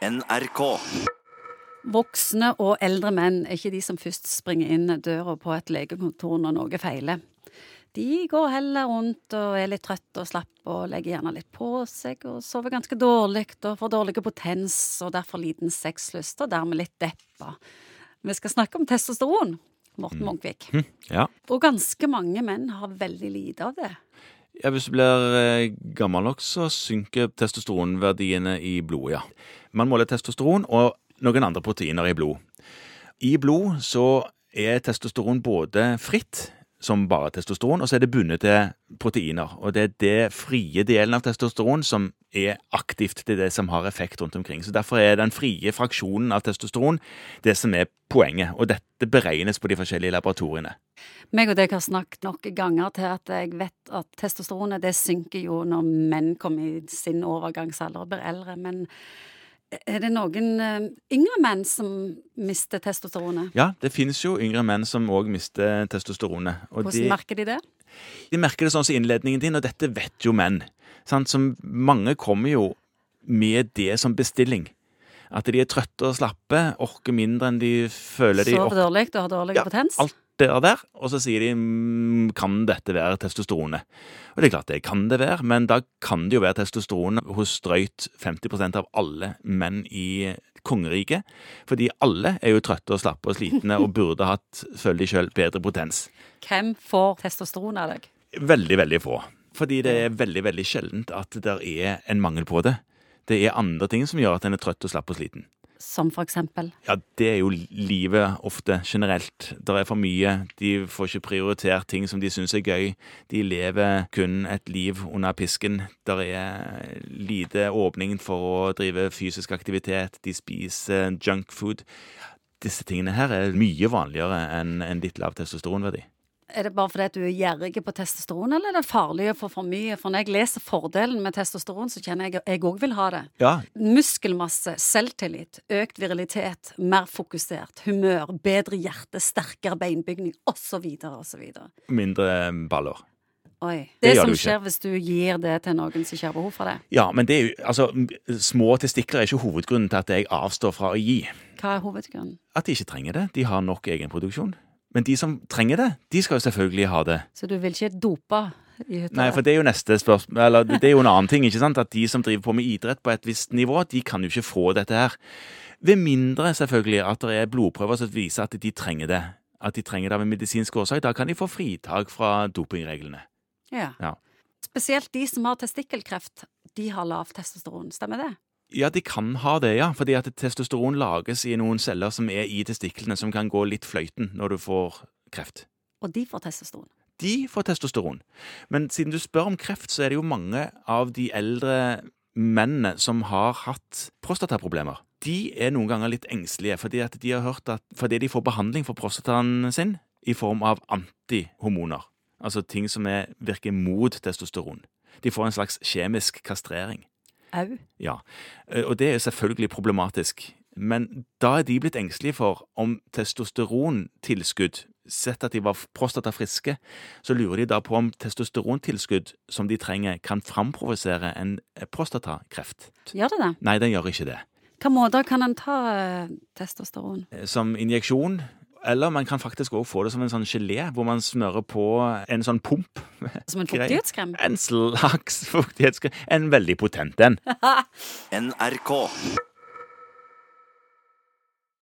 NRK. Voksne og eldre menn er ikke de som først springer inn døra på et legekontor når noe feiler. De går heller rundt og er litt trøtte og slappe og legger gjerne litt på seg og sover ganske dårlig og får dårlig potens og derfor liten sexlyst og dermed litt deppa. Vi skal snakke om testosteron, Morten Munkvik. Ja. Og ganske mange menn har veldig lite av det. Ja, Hvis du blir eh, gammel nok, så synker testosteronverdiene i blodet, ja. Man måler testosteron og noen andre proteiner i blod. I blod så er testosteron både fritt, som bare testosteron, og så er det bundet til proteiner. Og det er det frie delen av testosteron som er aktivt. Er det som har effekt rundt omkring. Så Derfor er den frie fraksjonen av testosteron det som er poenget. Og dette beregnes på de forskjellige laboratoriene. Meg og deg har snakket nok ganger til at jeg vet at testosteronet det synker jo når menn kommer i sin overgangsalder og blir eldre. Men er det noen eh, yngre menn som mister testosteronet? Ja, det finnes jo yngre menn som òg mister testosteronet. Hvordan de- merker de det? De merker det sånn som innledningen din, og dette vet jo menn. Sant? Som mange kommer jo med det som bestilling. At de er trøtte og slappe, orker mindre enn de føler de Sover dårlig og har dårlig Ja, potens? alt det der, og så sier de mm, kan dette være testosteronet. Og det er klart det kan det være, men da kan det jo være testosteron hos drøyt 50% av alle menn i kongeriket. Fordi alle er jo trøtte og slappe og slitne og burde hatt, føler de sjøl, bedre potens. Hvem får testosteron av deg? Veldig, veldig få. Fordi det er veldig, veldig sjeldent at det er en mangel på det. Det er andre ting som gjør at en er trøtt og slapp og sliten. Som for eksempel? Ja, det er jo livet ofte, generelt. Det er for mye. De får ikke prioritert ting som de syns er gøy. De lever kun et liv under pisken. Det er lite åpning for å drive fysisk aktivitet. De spiser junkfood. Disse tingene her er mye vanligere enn en litt lav testosteronverdi. Er det bare fordi at du er gjerrig på testosteron, eller er det farlig å få for mye? For når jeg leser fordelen med testosteron, så kjenner jeg at jeg òg vil ha det. Ja, Muskelmasse, selvtillit, økt virilitet, mer fokusert, humør, bedre hjerte, sterkere beinbygning osv. osv. mindre baller. Oi. Det Det, som skjer hvis du gir det til noen som ikke har behov for det. Ja, men det er jo, altså, små testikler er ikke hovedgrunnen til at jeg avstår fra å gi. Hva er hovedgrunnen? At de ikke trenger det. De har nok egenproduksjon. Men de som trenger det, de skal jo selvfølgelig ha det. Så du vil ikke dope i hytta? Nei, for det er jo neste spørsmål Eller det er jo en annen ting, ikke sant? At de som driver på med idrett på et visst nivå, de kan jo ikke få dette her. Ved mindre selvfølgelig at det er blodprøver som viser at de trenger det. At de trenger det av en medisinsk årsak. Da kan de få fritak fra dopingreglene. Ja. Ja. Spesielt de som har testikkelkreft, de har lavt testosteron. Stemmer det? Ja, de kan ha det, ja. Fordi at testosteron lages i noen celler som er i testiklene, som kan gå litt fløyten når du får kreft. Og de får testosteron. De får testosteron. Men siden du spør om kreft, så er det jo mange av de eldre mennene som har hatt prostataproblemer. De er noen ganger litt engstelige fordi at de har hørt at fordi de får behandling for prostataen sin i form av antihormoner, altså ting som er, virker mot testosteron. De får en slags kjemisk kastrering. Au. Ja, eh, og det er selvfølgelig problematisk. Men da er de blitt engstelige for om testosterontilskudd Sett at de var prostatafriske, så lurer de da på om testosterontilskudd som de trenger, kan framprovosere en eh, prostatakreft. Gjør det det? Nei, den gjør ikke det. Hvilke måter kan en ta eh, testosteron? Som injeksjon, eller man kan faktisk også få det som en sånn gelé, hvor man smører på en sånn pump. Som en fuktighetskrem? En slags fuktighetskrem. En veldig potent en. NRK.